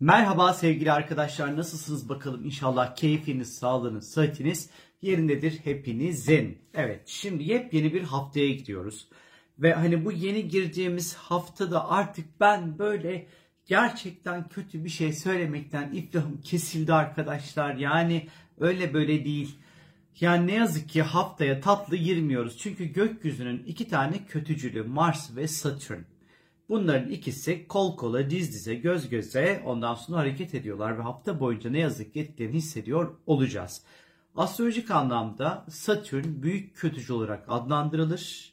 Merhaba sevgili arkadaşlar nasılsınız bakalım inşallah keyfiniz, sağlığınız, sıhhatiniz yerindedir hepinizin. Evet şimdi yepyeni bir haftaya gidiyoruz. Ve hani bu yeni girdiğimiz haftada artık ben böyle gerçekten kötü bir şey söylemekten iflahım kesildi arkadaşlar. Yani öyle böyle değil. Yani ne yazık ki haftaya tatlı girmiyoruz. Çünkü gökyüzünün iki tane kötücülü Mars ve Satürn. Bunların ikisi kol kola, diz dize, göz göze ondan sonra hareket ediyorlar ve hafta boyunca ne yazık ki etkilerini hissediyor olacağız. Astrolojik anlamda Satürn büyük kötücü olarak adlandırılır.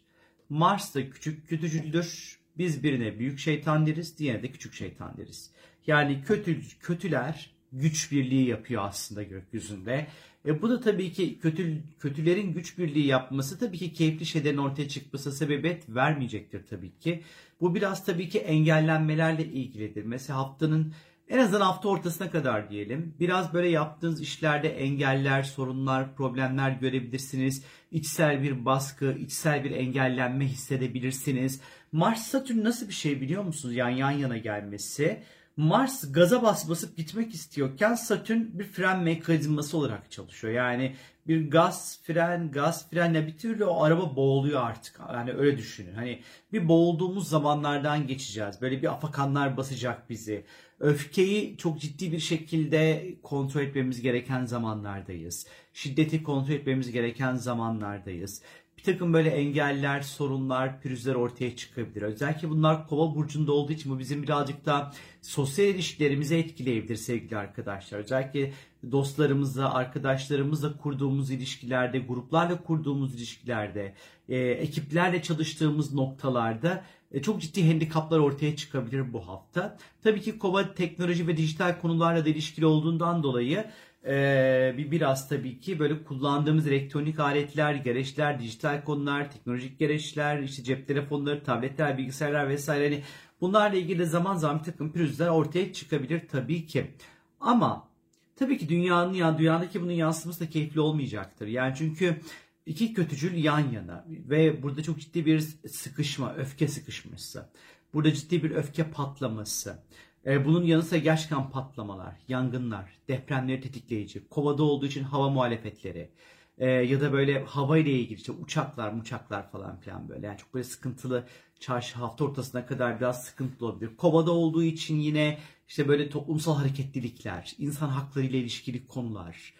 Mars da küçük kötücüdür. Biz birine büyük şeytan deriz, diğerine de küçük şeytan deriz. Yani kötü, kötüler güç birliği yapıyor aslında gökyüzünde. E bu da tabii ki kötü, kötülerin güç birliği yapması tabii ki keyifli şeylerin ortaya çıkması sebebiyet vermeyecektir tabii ki. Bu biraz tabii ki engellenmelerle ilgilidir. Mesela haftanın en azından hafta ortasına kadar diyelim. Biraz böyle yaptığınız işlerde engeller, sorunlar, problemler görebilirsiniz. İçsel bir baskı, içsel bir engellenme hissedebilirsiniz. Mars Satürn nasıl bir şey biliyor musunuz? Yani yan yana gelmesi. Mars gaza bas basıp gitmek istiyorken Satürn bir fren mekanizması olarak çalışıyor. Yani bir gaz fren gaz frenle bir türlü o araba boğuluyor artık. Yani öyle düşünün. Hani bir boğulduğumuz zamanlardan geçeceğiz. Böyle bir afakanlar basacak bizi. Öfkeyi çok ciddi bir şekilde kontrol etmemiz gereken zamanlardayız. Şiddeti kontrol etmemiz gereken zamanlardayız bir takım böyle engeller, sorunlar, pürüzler ortaya çıkabilir. Özellikle bunlar kova burcunda olduğu için bu bizim birazcık da sosyal ilişkilerimizi etkileyebilir sevgili arkadaşlar. Özellikle dostlarımızla, arkadaşlarımızla kurduğumuz ilişkilerde, gruplarla kurduğumuz ilişkilerde, e, ekiplerle çalıştığımız noktalarda e, çok ciddi handikaplar ortaya çıkabilir bu hafta. Tabii ki kova teknoloji ve dijital konularla da ilişkili olduğundan dolayı ee, bir biraz tabii ki böyle kullandığımız elektronik aletler, gereçler, dijital konular, teknolojik gereçler, işte cep telefonları, tabletler, bilgisayarlar vesaire hani bunlarla ilgili zaman zaman bir takım pürüzler ortaya çıkabilir tabii ki. Ama tabii ki dünyanın ya dünyadaki bunun yansıması da keyifli olmayacaktır. Yani çünkü iki kötücül yan yana ve burada çok ciddi bir sıkışma, öfke sıkışması. Burada ciddi bir öfke patlaması. E, bunun yanı sıra gerçekten patlamalar, yangınlar, depremleri tetikleyici, kovada olduğu için hava muhalefetleri e, ya da böyle hava ile ilgili işte uçaklar, uçaklar falan filan böyle. Yani çok böyle sıkıntılı çarşı hafta ortasına kadar biraz sıkıntılı olabilir. Kovada olduğu için yine işte böyle toplumsal hareketlilikler, insan hakları ile ilişkili konular,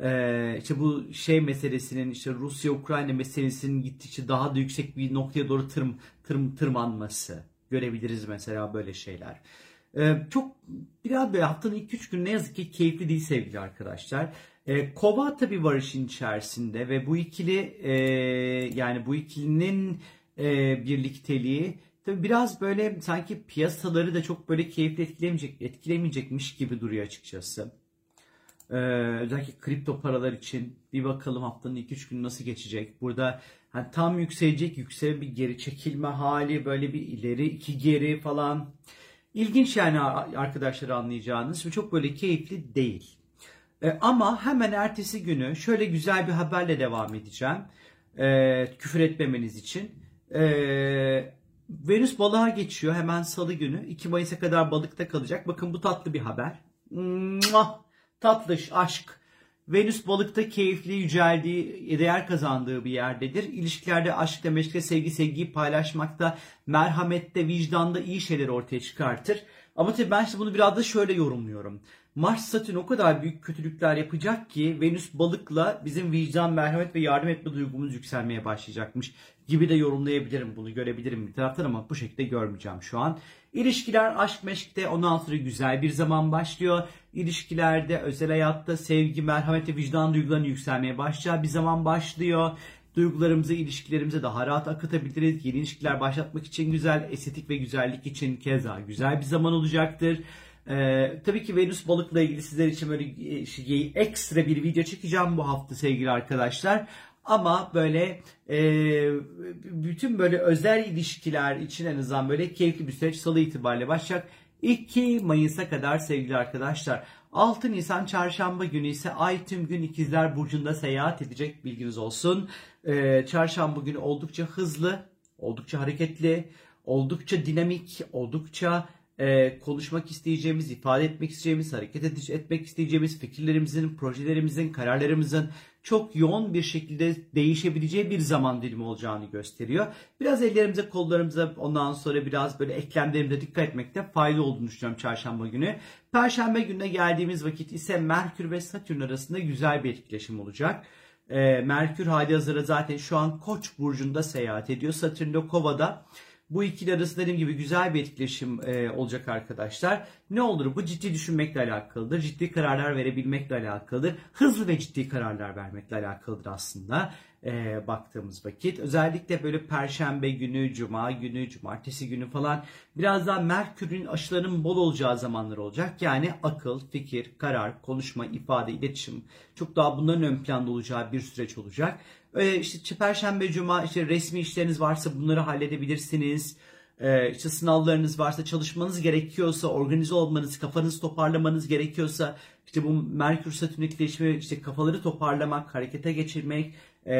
ee, işte bu şey meselesinin işte Rusya Ukrayna meselesinin gittikçe daha da yüksek bir noktaya doğru tırm, tırm, tırmanması görebiliriz mesela böyle şeyler. Ee, çok biraz böyle haftanın ilk üç gün ne yazık ki keyifli değil sevgili arkadaşlar. Ee, Kova tabii var işin içerisinde ve bu ikili e, yani bu ikilinin e, birlikteliği tabii biraz böyle sanki piyasaları da çok böyle keyifli etkilemeyecek, etkilemeyecekmiş gibi duruyor açıkçası. Ee, özellikle kripto paralar için bir bakalım haftanın ilk üç günü nasıl geçecek. Burada hani tam yükselecek yüksel bir geri çekilme hali böyle bir ileri iki geri falan. İlginç yani arkadaşlar anlayacağınız ve çok böyle keyifli değil. E, ama hemen ertesi günü şöyle güzel bir haberle devam edeceğim. E, küfür etmemeniz için. E, Venüs balığa geçiyor hemen salı günü. 2 Mayıs'a kadar balıkta kalacak. Bakın bu tatlı bir haber. Mua, tatlış, aşk. Venüs balıkta keyifli, yüceldiği, değer kazandığı bir yerdedir. İlişkilerde aşkta, meşkte, sevgi, sevgiyi paylaşmakta, merhamette, vicdanda iyi şeyler ortaya çıkartır. Ama tabii ben işte bunu biraz da şöyle yorumluyorum. Mars Satürn o kadar büyük kötülükler yapacak ki Venüs balıkla bizim vicdan, merhamet ve yardım etme duygumuz yükselmeye başlayacakmış gibi de yorumlayabilirim bunu görebilirim bir taraftan ama bu şekilde görmeyeceğim şu an. İlişkiler aşk meşkte ondan sonra güzel bir zaman başlıyor. İlişkilerde, özel hayatta sevgi, merhamet ve vicdan duygularının yükselmeye başlayacağı bir zaman başlıyor. Duygularımızı, ilişkilerimize daha rahat akıtabiliriz. Yeni ilişkiler başlatmak için güzel, estetik ve güzellik için keza güzel bir zaman olacaktır. Ee, tabii ki Venüs balıkla ilgili sizler için böyle e, şey, ekstra bir video çekeceğim bu hafta sevgili arkadaşlar. Ama böyle e, bütün böyle özel ilişkiler için en azından böyle keyifli bir süreç salı itibariyle başlayacak. 2 Mayıs'a kadar sevgili arkadaşlar. 6 Nisan çarşamba günü ise ay tüm gün ikizler burcunda seyahat edecek bilginiz olsun. Ee, çarşamba günü oldukça hızlı, oldukça hareketli, oldukça dinamik, oldukça e, konuşmak isteyeceğimiz, ifade etmek isteyeceğimiz, hareket etmek isteyeceğimiz fikirlerimizin, projelerimizin, kararlarımızın çok yoğun bir şekilde değişebileceği bir zaman dilimi olacağını gösteriyor. Biraz ellerimize, kollarımıza ondan sonra biraz böyle eklemlerimize dikkat etmekte fayda olduğunu düşünüyorum çarşamba günü. Perşembe gününe geldiğimiz vakit ise Merkür ve Satürn arasında güzel bir etkileşim olacak. E, Merkür hali hazırda zaten şu an Koç burcunda seyahat ediyor. Satürn de Kova'da. Bu ikili arasında dediğim gibi güzel bir etkileşim e, olacak arkadaşlar. Ne olur bu ciddi düşünmekle alakalıdır. Ciddi kararlar verebilmekle alakalıdır. Hızlı ve ciddi kararlar vermekle alakalıdır aslında e, baktığımız vakit. Özellikle böyle perşembe günü, cuma günü, cumartesi günü falan biraz daha Merkür'ün aşılarının bol olacağı zamanlar olacak. Yani akıl, fikir, karar, konuşma, ifade, iletişim çok daha bunların ön planda olacağı bir süreç olacak. Ee, işte perşembe, cuma işte resmi işleriniz varsa bunları halledebilirsiniz. Ee, işte sınavlarınız varsa, çalışmanız gerekiyorsa, organize olmanız, kafanızı toparlamanız gerekiyorsa, işte bu Merkür Satürn etkileşimi, işte kafaları toparlamak, harekete geçirmek e,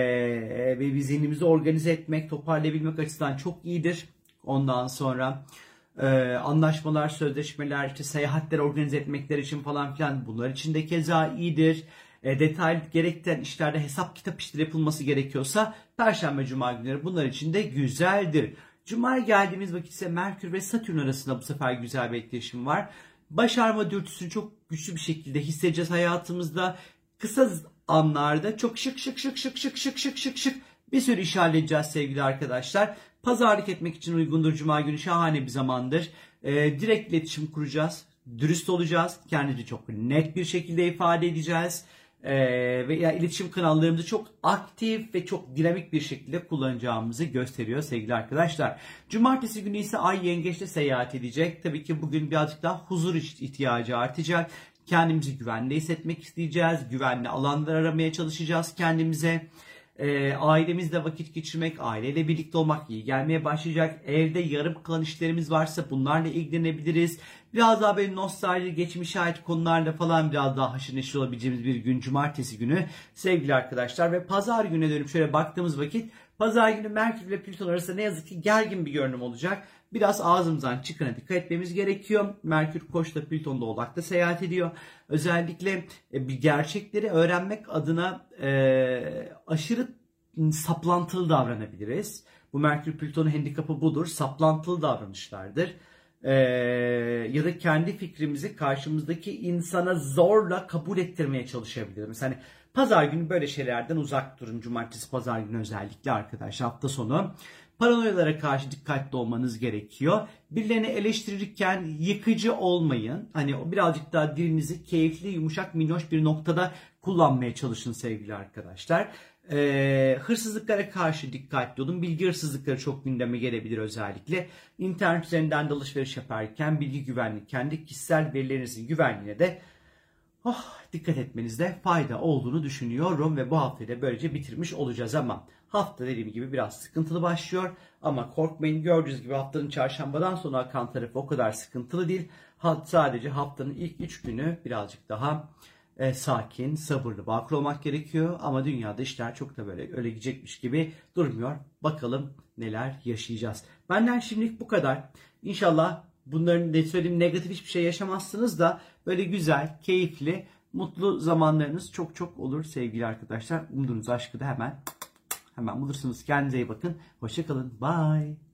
ve zihnimizi organize etmek, toparlayabilmek açısından çok iyidir. Ondan sonra e, anlaşmalar, sözleşmeler, işte seyahatler organize etmekler için falan filan bunlar için de keza iyidir e, detaylı gerektiren işlerde hesap kitap işleri yapılması gerekiyorsa Perşembe Cuma günleri bunlar için de güzeldir. Cuma'ya geldiğimiz vakit ise Merkür ve Satürn arasında bu sefer güzel bir etkileşim var. Başarma dürtüsünü çok güçlü bir şekilde hissedeceğiz hayatımızda. Kısa anlarda çok şık şık şık şık şık şık şık şık şık bir sürü iş halledeceğiz sevgili arkadaşlar. Pazarlık etmek için uygundur Cuma günü şahane bir zamandır. Ee, direkt iletişim kuracağız. Dürüst olacağız. Kendimizi çok net bir şekilde ifade edeceğiz e, veya iletişim kanallarımızı çok aktif ve çok dinamik bir şekilde kullanacağımızı gösteriyor sevgili arkadaşlar. Cumartesi günü ise Ay Yengeç'te seyahat edecek. Tabii ki bugün birazcık daha huzur ihtiyacı artacak. Kendimizi güvende hissetmek isteyeceğiz. Güvenli alanlar aramaya çalışacağız kendimize. E, ailemizle vakit geçirmek, aileyle birlikte olmak iyi gelmeye başlayacak. Evde yarım kalan işlerimiz varsa bunlarla ilgilenebiliriz. Biraz daha böyle nostalji, geçmişe ait konularla falan biraz daha haşır neşir olabileceğimiz bir gün cumartesi günü sevgili arkadaşlar. Ve pazar güne dönüp şöyle baktığımız vakit pazar günü Merkür ve Plüton arasında ne yazık ki gergin bir görünüm olacak. Biraz ağzımızdan çıkana dikkat etmemiz gerekiyor. Merkür Koç'ta Plüton'da Oğlak'ta seyahat ediyor. Özellikle e, bir gerçekleri öğrenmek adına e, aşırı saplantılı davranabiliriz. Bu Merkür Plüton'un handikapı budur. Saplantılı davranışlardır e, ya da kendi fikrimizi karşımızdaki insana zorla kabul ettirmeye çalışabiliriz. Hani pazar günü böyle şeylerden uzak durun. Cumartesi pazar günü özellikle arkadaşlar hafta sonu. Paranoyalara karşı dikkatli olmanız gerekiyor. Birilerini eleştirirken yıkıcı olmayın. Hani birazcık daha dilinizi keyifli, yumuşak, minnoş bir noktada kullanmaya çalışın sevgili arkadaşlar. Ee, hırsızlıklara karşı dikkatli olun. Bilgi hırsızlıkları çok gündeme gelebilir özellikle. İnternet üzerinden de alışveriş yaparken bilgi güvenliği, kendi kişisel verilerinizin güvenliğine de oh, dikkat etmenizde fayda olduğunu düşünüyorum ve bu haftayı da böylece bitirmiş olacağız ama hafta dediğim gibi biraz sıkıntılı başlıyor ama korkmayın gördüğünüz gibi haftanın çarşambadan sonra akan tarafı o kadar sıkıntılı değil. Sadece haftanın ilk 3 günü birazcık daha e, sakin, sabırlı, bakır olmak gerekiyor. Ama dünyada işler çok da böyle öyle gidecekmiş gibi durmuyor. Bakalım neler yaşayacağız. Benden şimdilik bu kadar. İnşallah bunların ne söyleyeyim negatif hiçbir şey yaşamazsınız da böyle güzel, keyifli, mutlu zamanlarınız çok çok olur sevgili arkadaşlar. Umduğunuz aşkı da hemen hemen bulursunuz. Kendinize iyi bakın. Hoşçakalın. Bye.